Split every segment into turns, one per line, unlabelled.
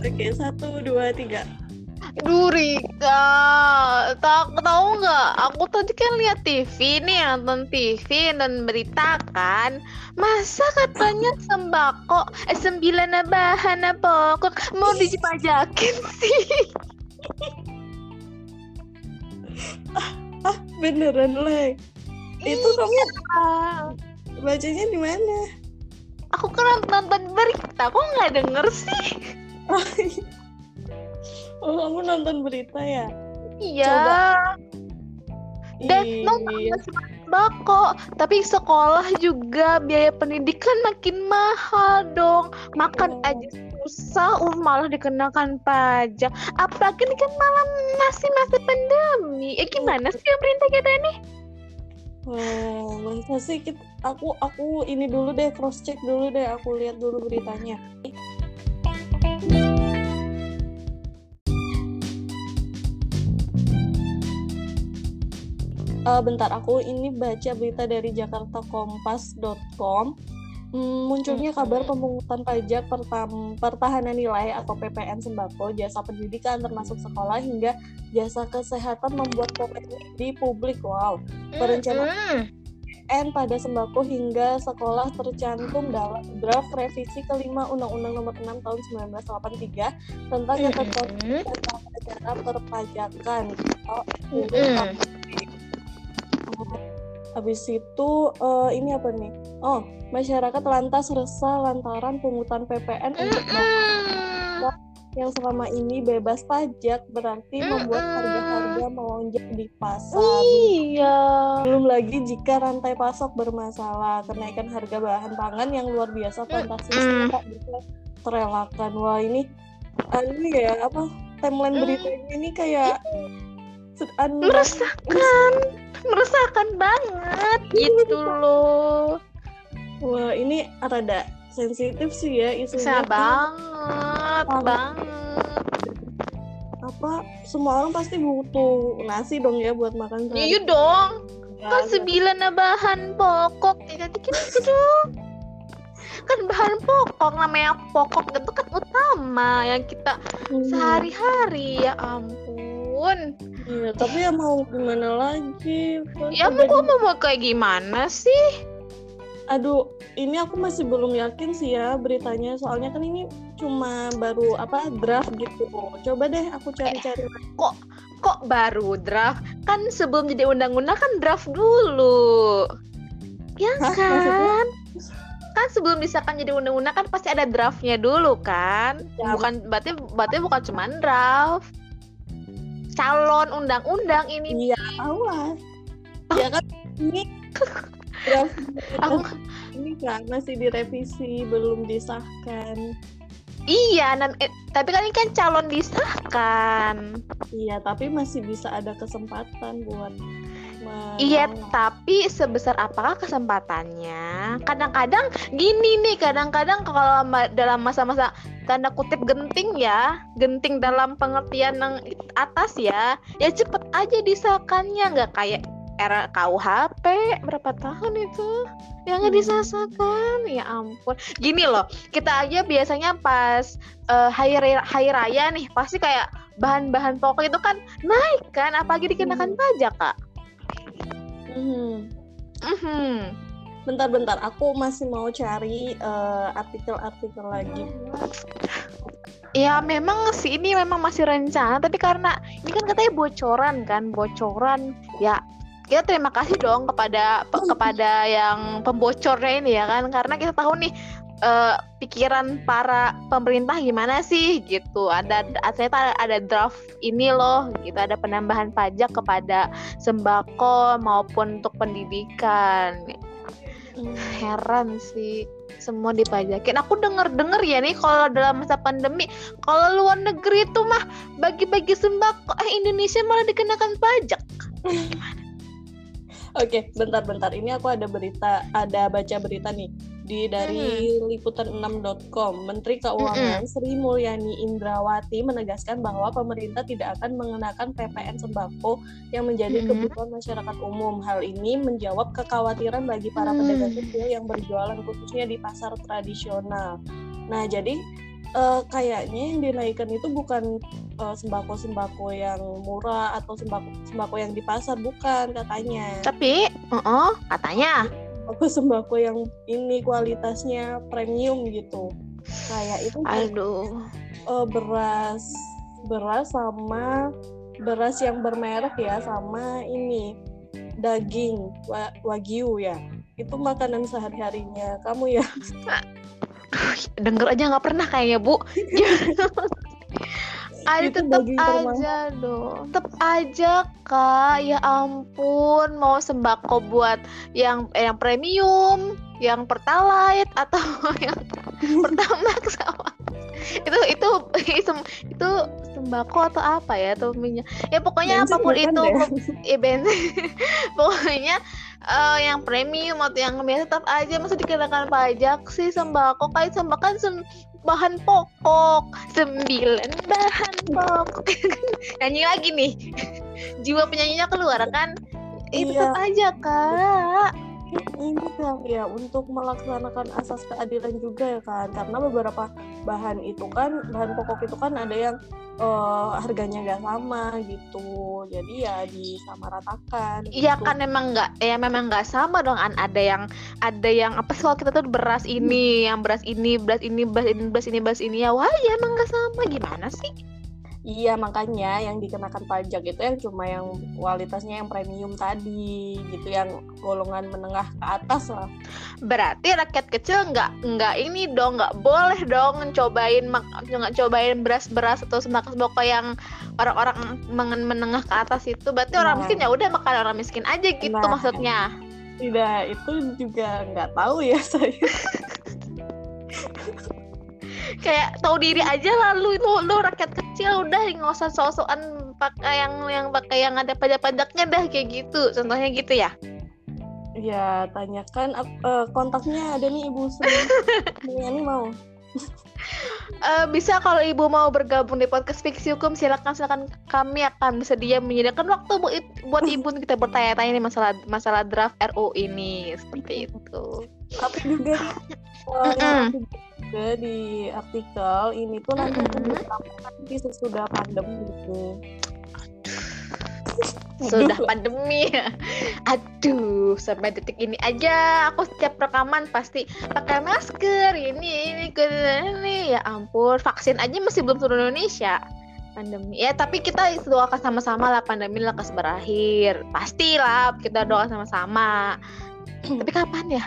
Oke, satu, dua, tiga.
Durika, tak tahu nggak? Aku tadi kan lihat TV nih, nonton TV dan berita kan. Masa katanya sembako, eh sembilan bahan pokok mau dipajakin sih?
Ah, beneran, Lek. Itu kamu
Ah,
bacanya di mana?
Aku kan nonton berita, kok nggak denger sih?
Oh, kamu nonton berita ya?
Iya. Dan
Iya.
sembako, tapi sekolah juga biaya pendidikan makin mahal dong. Makan
Oh.
aja susah, uh, malah dikenakan pajak. Apalagi ini kan malam masih masa pandemi. Eh gimana sih pemerintah kita ini?
Oh, masa sih kita, aku aku ini dulu deh cross check dulu deh, aku lihat dulu beritanya. Eh, bentar, aku ini baca berita dari jakartakompas.com. Hmm, munculnya kabar pemungutan pajak pertam- pertahanan nilai atau PPN sembako, jasa pendidikan termasuk sekolah hingga jasa kesehatan membuat polemik di publik. Wow, Perencana-
Mm-mm.
PPN pada sembako hingga sekolah tercantum dalam draft revisi kelima Undang-Undang Nomor 6 Tahun 1983 tentang ketentuan perpajakan. Oh. Habis itu eh, ini apa nih? Oh, masyarakat lantas resah lantaran pungutan PPN untuk yang selama ini bebas pajak berarti membuat harga-harga melonjak di pasar.
Iya.
Belum lagi jika rantai pasok bermasalah, kenaikan harga bahan pangan yang luar biasa fantastis tak bisa terelakkan. Wah ini, ah, ini ya apa timeline berita ini kayak anu-
Meresahkan, meresahkan banget gitu loh.
Wah ini rada sensitif sih ya isunya.
Banget,
Banget.
banget.
Apa semua orang pasti butuh nasi dong ya buat makan sehari.
Iya dong, kan
Kan,
sembilan bahan pokok. Ya kita gitu. Kan bahan pokok namanya pokok itu kan utama yang kita
Hmm.
sehari-hari ya ampun.
Iya, tapi ya mau gimana lagi? Kan
Ya mau kok mau kayak gimana sih?
Aduh, ini aku masih belum yakin sih ya beritanya. Soalnya kan ini cuma baru apa draft gitu. Coba deh aku cari-cari.
Kok baru draft? Kan sebelum jadi undang-undang kan draft dulu. Ya
Hah, maksudnya?
kan? Kan sebelum disahkan jadi undang-undang kan pasti ada draftnya dulu kan?
Ya.
Bukan berarti berarti bukan cuma draft. Calon undang-undang ini
Iya, awas. Ya kan ini
Aku-
ini kan masih direvisi, belum disahkan.
Iya, nam- eh, tapi kan ini kan calon disahkan.
Iya, tapi masih bisa ada kesempatan buat
Iya, tapi sebesar apakah kesempatannya? Kadang-kadang gini nih, kadang-kadang kalau dalam masa-masa tanda kutip genting ya, genting dalam pengertian yang atas ya, ya cepet aja disahkannya, nggak kayak era KUHP berapa tahun itu yang nggak
Hmm.
disahkan ya ampun. Gini loh kita aja biasanya pas eh, hari raya, hari raya nih pasti kayak bahan-bahan pokok itu kan naik kan apalagi dikenakan pajak kak
Hmm.
Mhm.
Bentar-bentar, aku masih mau cari eh, artikel-artikel lagi.
Ya memang sih ini memang masih rencana tapi karena ini kan katanya bocoran kan bocoran ya kita terima kasih dong kepada pe- kepada yang pembocornya ini ya kan karena kita tahu nih eh, pikiran para pemerintah gimana sih gitu. Ada ternyata ada draft ini loh gitu. Ada penambahan pajak kepada sembako maupun untuk pendidikan.
Hmm.
heran sih semua dipajakin. Aku denger denger ya nih kalau dalam masa pandemi kalau luar negeri itu mah bagi-bagi sembako eh Indonesia malah dikenakan pajak.
Oke, bentar-bentar. Ini aku ada berita, ada baca berita nih di dari liputan6.com. Menteri Keuangan Sri Mulyani Indrawati menegaskan bahwa pemerintah tidak akan mengenakan PPN sembako yang menjadi
Mm-mm.
kebutuhan masyarakat umum. Hal ini menjawab kekhawatiran bagi para
Mm.
pedagang kecil yang berjualan khususnya di pasar tradisional. Nah, jadi uh, kayaknya yang dinaikkan itu bukan uh, sembako-sembako yang murah atau sembako sembako yang di pasar bukan katanya.
Tapi, uh -uh, katanya
aku sembako yang ini kualitasnya premium gitu. Kayak itu
Aduh.
Uh, beras beras sama beras yang bermerek ya sama ini daging wagyu ya. Itu makanan sehari-harinya kamu ya.
denger aja nggak pernah kayaknya bu Aduh tetep aja dong. Tetep aja kak. Ya ampun Mau sembako buat Yang eh, yang premium Yang pertalite Atau yang pertama sama itu itu itu itu sembako atau apa ya atau minyak? Ya pokoknya bensin apa pun itu ya bensin. Pokoknya uh, yang premium atau yang biasa tetap aja masa dikenakan pajak sih sembako? Kayak sembako kan sem bahan pokok. Sembilan bahan pokok. Nyanyi lagi nih. Jiwa penyanyinya keluar kan? Eh, iya. tetap aja kak
ini yang ya untuk melaksanakan asas keadilan juga ya kan karena beberapa bahan itu kan bahan pokok itu kan ada yang uh, harganya nggak sama gitu. Jadi ya disamaratakan
iya
gitu.
kan memang nggak ya memang nggak sama dong an. Ada yang ada yang apa sih kalau kita tuh beras ini yang beras ini beras ini beras ini beras ini beras ini ya. Wah ya emang nggak sama. Gimana sih
Iya makanya yang dikenakan pajak itu yang cuma yang kualitasnya yang premium tadi gitu yang golongan menengah ke atas lah.
Berarti rakyat kecil nggak nggak ini dong nggak boleh dong cobain nggak cobain beras-beras atau sembako-sembako yang orang-orang menengah ke atas itu. Berarti nah. orang miskin ya udah makan orang miskin aja gitu nah. maksudnya.
Tidak itu juga nggak tahu ya saya.
Kayak tahu diri aja lalu itu lu rakyat kecil udah nggak usah sosokan pakai yang yang pakai yang ada pajak-pajaknya dah kayak gitu. Contohnya gitu ya?
Ya tanyakan uh, kontaknya ada nih ibu Sri. Ini mau.
Uh, bisa kalau ibu mau bergabung di podcast fiksi hukum silakan silakan kami akan bersedia menyediakan waktu buat buat ibu kita bertanya-tanya nih masalah masalah draft RU ini seperti itu.
Tapi juga uh, yang juga di artikel ini tuh nanti mm -hmm. sesudah pandemi gitu.
Sudah pandemi Aduh, sampai detik ini aja aku setiap rekaman pasti pakai masker. Ini ini ini ya ampun, vaksin aja masih belum turun Indonesia. Pandemi. Ya, tapi kita doakan sama-sama lah pandemi lekas berakhir. Pastilah kita doa sama-sama. tapi kapan ya?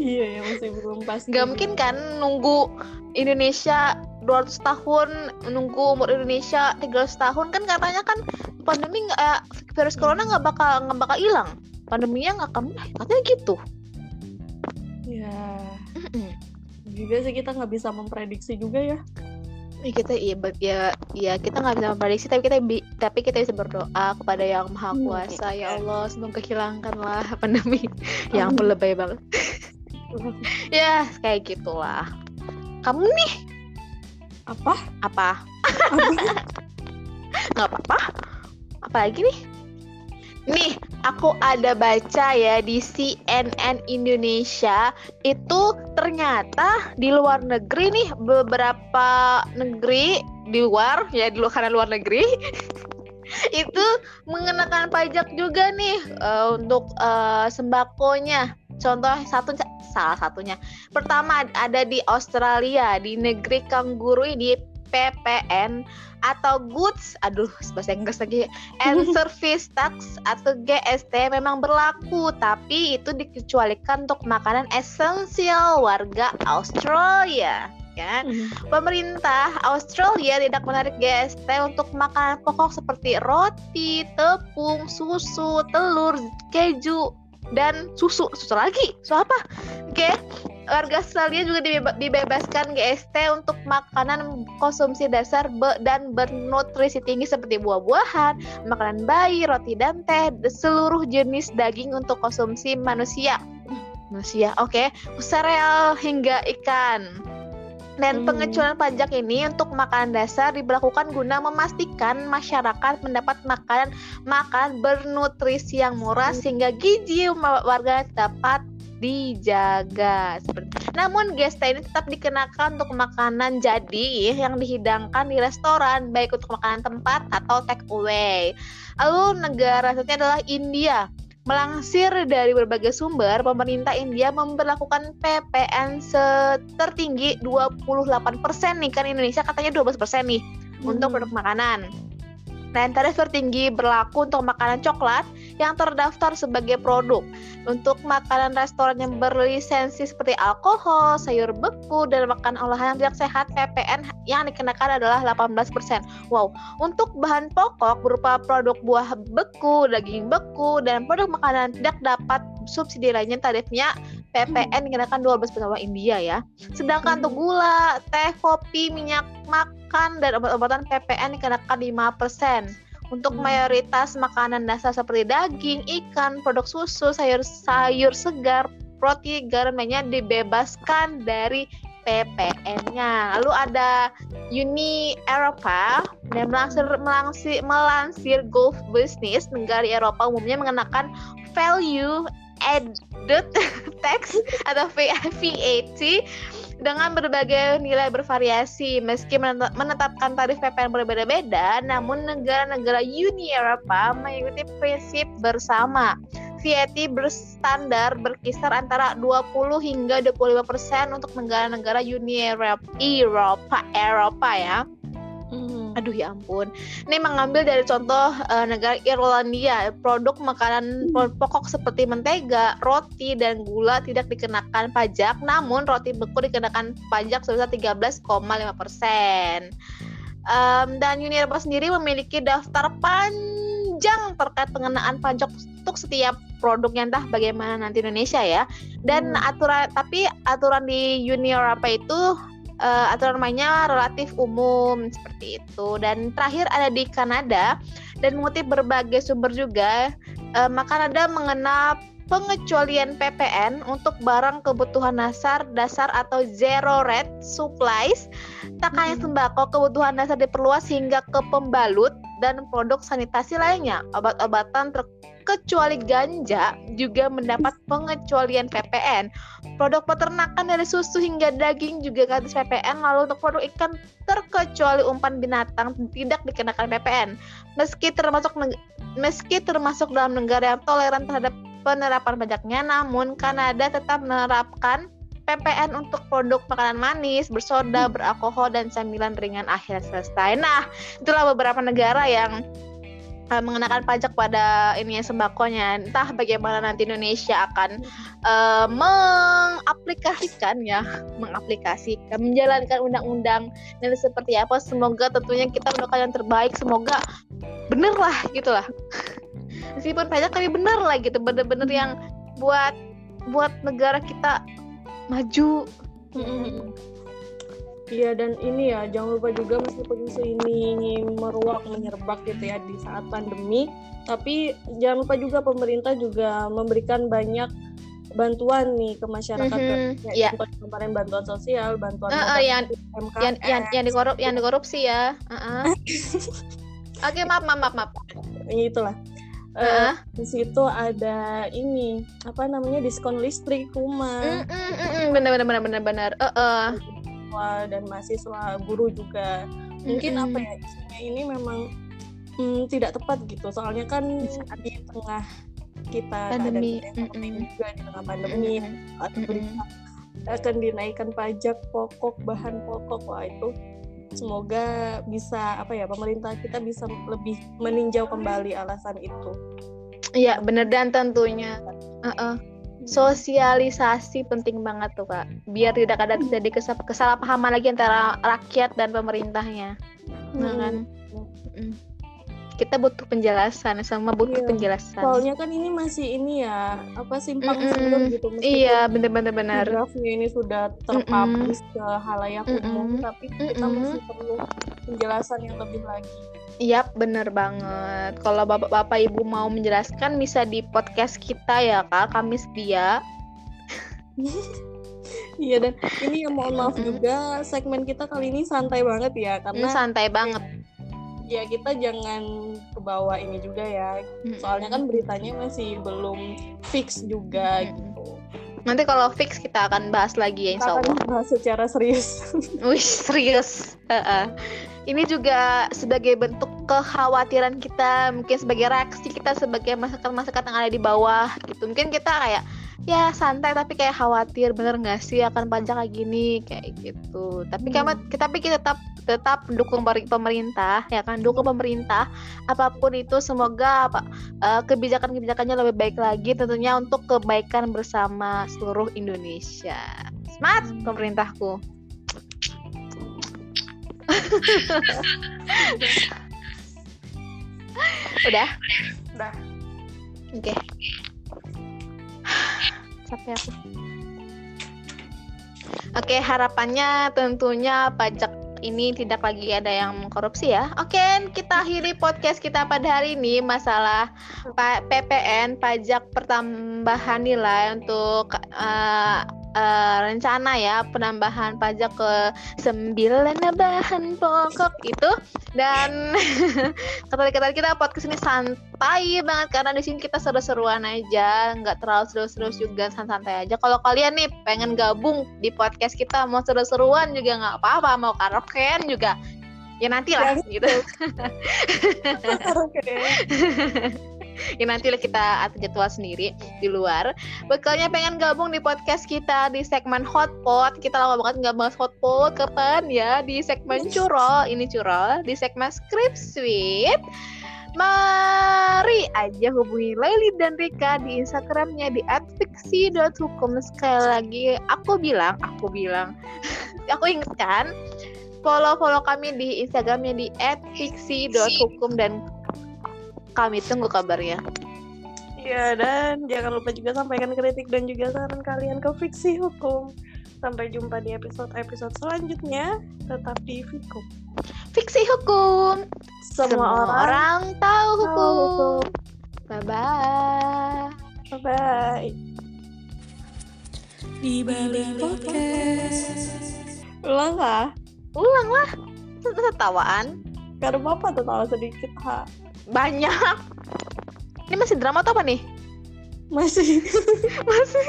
Iya ya masih belum pasti
Gak mungkin kan nunggu Indonesia 200 tahun nunggu umur Indonesia 300 tahun kan katanya kan pandemi eh, virus corona nggak bakal nggak bakal hilang. Pandeminya nggak akan katanya gitu.
Ya juga sih kita nggak bisa memprediksi juga ya
kita iya ya ya kita nggak bisa memprediksi tapi kita bi tapi kita bisa berdoa kepada yang maha hmm, kuasa. hmm. ya Allah semoga hilangkanlah pandemi. Yang lebay banget. Ya kayak gitulah. Kamu nih?
Apa?
Apa? Nggak apa-apa. Apa lagi nih nih aku ada baca ya di CNN Indonesia itu ternyata di luar negeri nih beberapa negeri di luar ya di luar karena luar negeri itu mengenakan pajak juga nih uh, untuk uh, sembakonya contoh satu salah satunya. Pertama ada di Australia, di negeri kangguru di PPN atau goods, aduh bahasa Inggris lagi, and service tax atau GST memang berlaku, tapi itu dikecualikan untuk makanan esensial warga Australia kan. Pemerintah Australia tidak menarik GST untuk makanan pokok seperti roti, tepung, susu, telur, keju, dan susu susu lagi susu apa oke okay. Warga Australia juga dibebaskan GST untuk makanan konsumsi dasar be dan bernutrisi tinggi seperti buah-buahan makanan bayi roti dan teh seluruh jenis daging untuk konsumsi manusia manusia oke okay. sereal hingga ikan dan hmm. pengecualian pajak ini untuk makanan dasar diberlakukan guna memastikan masyarakat mendapat makanan makan bernutrisi yang murah hmm. sehingga gizi warga dapat dijaga. Namun gesta ini tetap dikenakan untuk makanan jadi yang dihidangkan di restoran, baik untuk makanan tempat atau take away. Lalu negara selanjutnya adalah India. Melansir dari berbagai sumber, pemerintah India memperlakukan PPN tertinggi 28% nih kan Indonesia katanya 12% nih hmm. untuk produk makanan. Dan tarif tertinggi berlaku untuk makanan coklat yang terdaftar sebagai produk. Untuk makanan restoran yang berlisensi seperti alkohol, sayur beku, dan makanan olahan yang tidak sehat, PPN yang dikenakan adalah 18%. Wow, untuk bahan pokok berupa produk buah beku, daging beku, dan produk makanan tidak dapat subsidi lainnya tarifnya PPN dikenakan 12% sama India ya. Sedangkan untuk gula, teh, kopi, minyak makan, dan obat-obatan PPN dikenakan 5%. Untuk hmm. mayoritas makanan dasar seperti daging, ikan, produk susu, sayur-sayur segar, roti, garam lainnya dibebaskan dari PPN-nya. Lalu ada Uni Eropa dan melansir, melansir, melansir Gulf Business, negara Eropa umumnya mengenakan value added tax atau VAT dengan berbagai nilai bervariasi. Meski menetapkan tarif PPN berbeda-beda, namun negara-negara Uni Eropa mengikuti prinsip bersama. VAT berstandar berkisar antara 20 hingga 25 persen untuk negara-negara Uni Eropa, Eropa ya. Aduh ya ampun. Ini mengambil dari contoh uh, negara Irlandia, produk makanan hmm. pokok seperti mentega, roti dan gula tidak dikenakan pajak, namun roti beku dikenakan pajak sebesar 13,5 persen. Um, dan Uni Eropa sendiri memiliki daftar panjang terkait pengenaan pajak untuk setiap produknya entah bagaimana nanti Indonesia ya. Dan hmm. aturan tapi aturan di Uni Eropa itu uh, aturan mainnya relatif umum seperti itu. Dan terakhir ada di Kanada dan mengutip berbagai sumber juga, uh, Kanada mengenal pengecualian PPN untuk barang kebutuhan dasar dasar atau zero rate supplies. Tak hanya sembako kebutuhan dasar diperluas hingga ke pembalut dan produk sanitasi lainnya. Obat-obatan kecuali ganja juga mendapat pengecualian PPN. Produk peternakan dari susu hingga daging juga gratis PPN. Lalu untuk produk ikan terkecuali umpan binatang tidak dikenakan PPN. Meski termasuk meski termasuk dalam negara yang toleran terhadap penerapan pajaknya, namun Kanada tetap menerapkan PPN untuk produk makanan manis, bersoda, beralkohol, dan camilan ringan akhir selesai. Nah, itulah beberapa negara yang uh, mengenakan pajak pada ini sembakonya. Entah bagaimana nanti Indonesia akan uh, mengaplikasikan ya, mengaplikasikan, menjalankan undang-undang dan seperti apa. Semoga tentunya kita mendoakan yang terbaik. Semoga bener lah gitulah. Meskipun pajak tapi bener lah gitu, bener-bener yang buat buat negara kita maju.
Iya dan ini ya jangan lupa juga meskipun isu ini meruak menyerbak gitu ya di saat pandemi, tapi jangan lupa juga pemerintah juga memberikan banyak bantuan nih ke masyarakat mm-hmm. ya yeah. kemarin bantuan sosial, bantuan
uh, uh, yang, yang yang yang dikorup yang dikorupsi ya. Uh-uh. Oke okay, maaf maaf maaf.
Itulah. Uh, uh. di situ ada ini apa namanya diskon listrik rumah. Mm,
mm, mm, mm, bener bener bener bener bener. Uh, uh
mahasiswa dan mahasiswa guru juga. Mungkin mm-hmm. apa ya isinya ini memang hmm, tidak tepat gitu. Soalnya kan di tengah kita
pandemi.
mm-hmm. juga di tengah pandemi mm-hmm. atau berita akan dinaikkan pajak pokok bahan pokok. Wah itu semoga bisa apa ya pemerintah kita bisa lebih meninjau kembali alasan itu.
Iya benar. Dan tentunya. Uh-uh sosialisasi penting banget tuh kak. Biar tidak ada terjadi kesalahpahaman lagi antara rakyat dan pemerintahnya. Nah hmm. Kita butuh penjelasan sama butuh iya. penjelasan
soalnya kan ini masih ini ya apa simpang mm siur gitu
iya bener-bener benar
draftnya ini sudah terpublish mm -mm. ke halayak mm -mm. umum tapi kita mm -mm. masih perlu penjelasan yang lebih lagi
Yap, bener banget. Kalau bapak-bapak ibu mau menjelaskan bisa di podcast kita ya kak, kami setia.
Iya dan ini yang mohon maaf juga segmen kita kali ini santai banget ya karena
ini santai banget.
Ya kita jangan kebawa ini juga ya. Soalnya kan beritanya masih belum fix juga gitu.
Nanti kalau fix kita akan bahas lagi ya insya Allah.
Akan bahas secara serius.
Wih serius. Uh-uh. Ini juga sebagai bentuk kekhawatiran kita, mungkin sebagai reaksi kita sebagai masyarakat-masyarakat yang ada di bawah gitu. Mungkin kita kayak ya santai tapi kayak khawatir bener nggak sih akan pajak kayak gini? Kayak gitu. Tapi hmm. tapi kita tetap tetap mendukung pemerintah ya kan? Dukung pemerintah. Apa pun itu semoga apa uh, kebijakan-kebijakannya lebih baik lagi tentunya untuk kebaikan bersama seluruh Indonesia. Smart pemerintahku. Udah?
Udah.
Oke. okay. Capek aku Oke, harapannya tentunya pajak ini tidak lagi ada yang korupsi ya. Oke, kita akhiri podcast kita pada hari ini masalah PPN pajak pertambahan nilai untuk uh, uh, rencana ya penambahan pajak ke sembilan bahan pokok itu. Dan kata-kata kita podcast ini santai banget karena di sini kita seru-seruan aja. Nggak terlalu serius-serius juga santai aja. Kalau kalian nih pengen gabung di podcast kita mau seru-seruan juga nggak apa-apa mau karaokean juga. Ya nanti lah ya, gitu ya nanti kita atur jadwal sendiri di luar. Bekalnya pengen gabung di podcast kita di segmen hotpot. Kita lama banget nggak bahas hotpot kapan ya? Di segmen curol ini curol. Di segmen script suite. Mari aja hubungi Laili dan Rika di Instagramnya di @fiksi.hukum sekali lagi aku bilang aku bilang. Aku ingatkan follow follow kami di Instagramnya di @fiksi.hukum dan kami tunggu kabarnya.
Iya, dan jangan lupa juga sampaikan kritik dan juga saran kalian ke Fiksi Hukum. Sampai jumpa di episode-episode selanjutnya. Tetap di Fikum.
Fiksi Hukum.
Semua, Semua orang,
orang tahu hukum. Bye-bye.
Bye-bye.
Di balik podcast.
Ulang lah.
Ulang lah. Tertawaan.
Karena apa tertawa sedikit, ha?
Banyak. Ini masih drama atau apa nih?
Masih.
masih.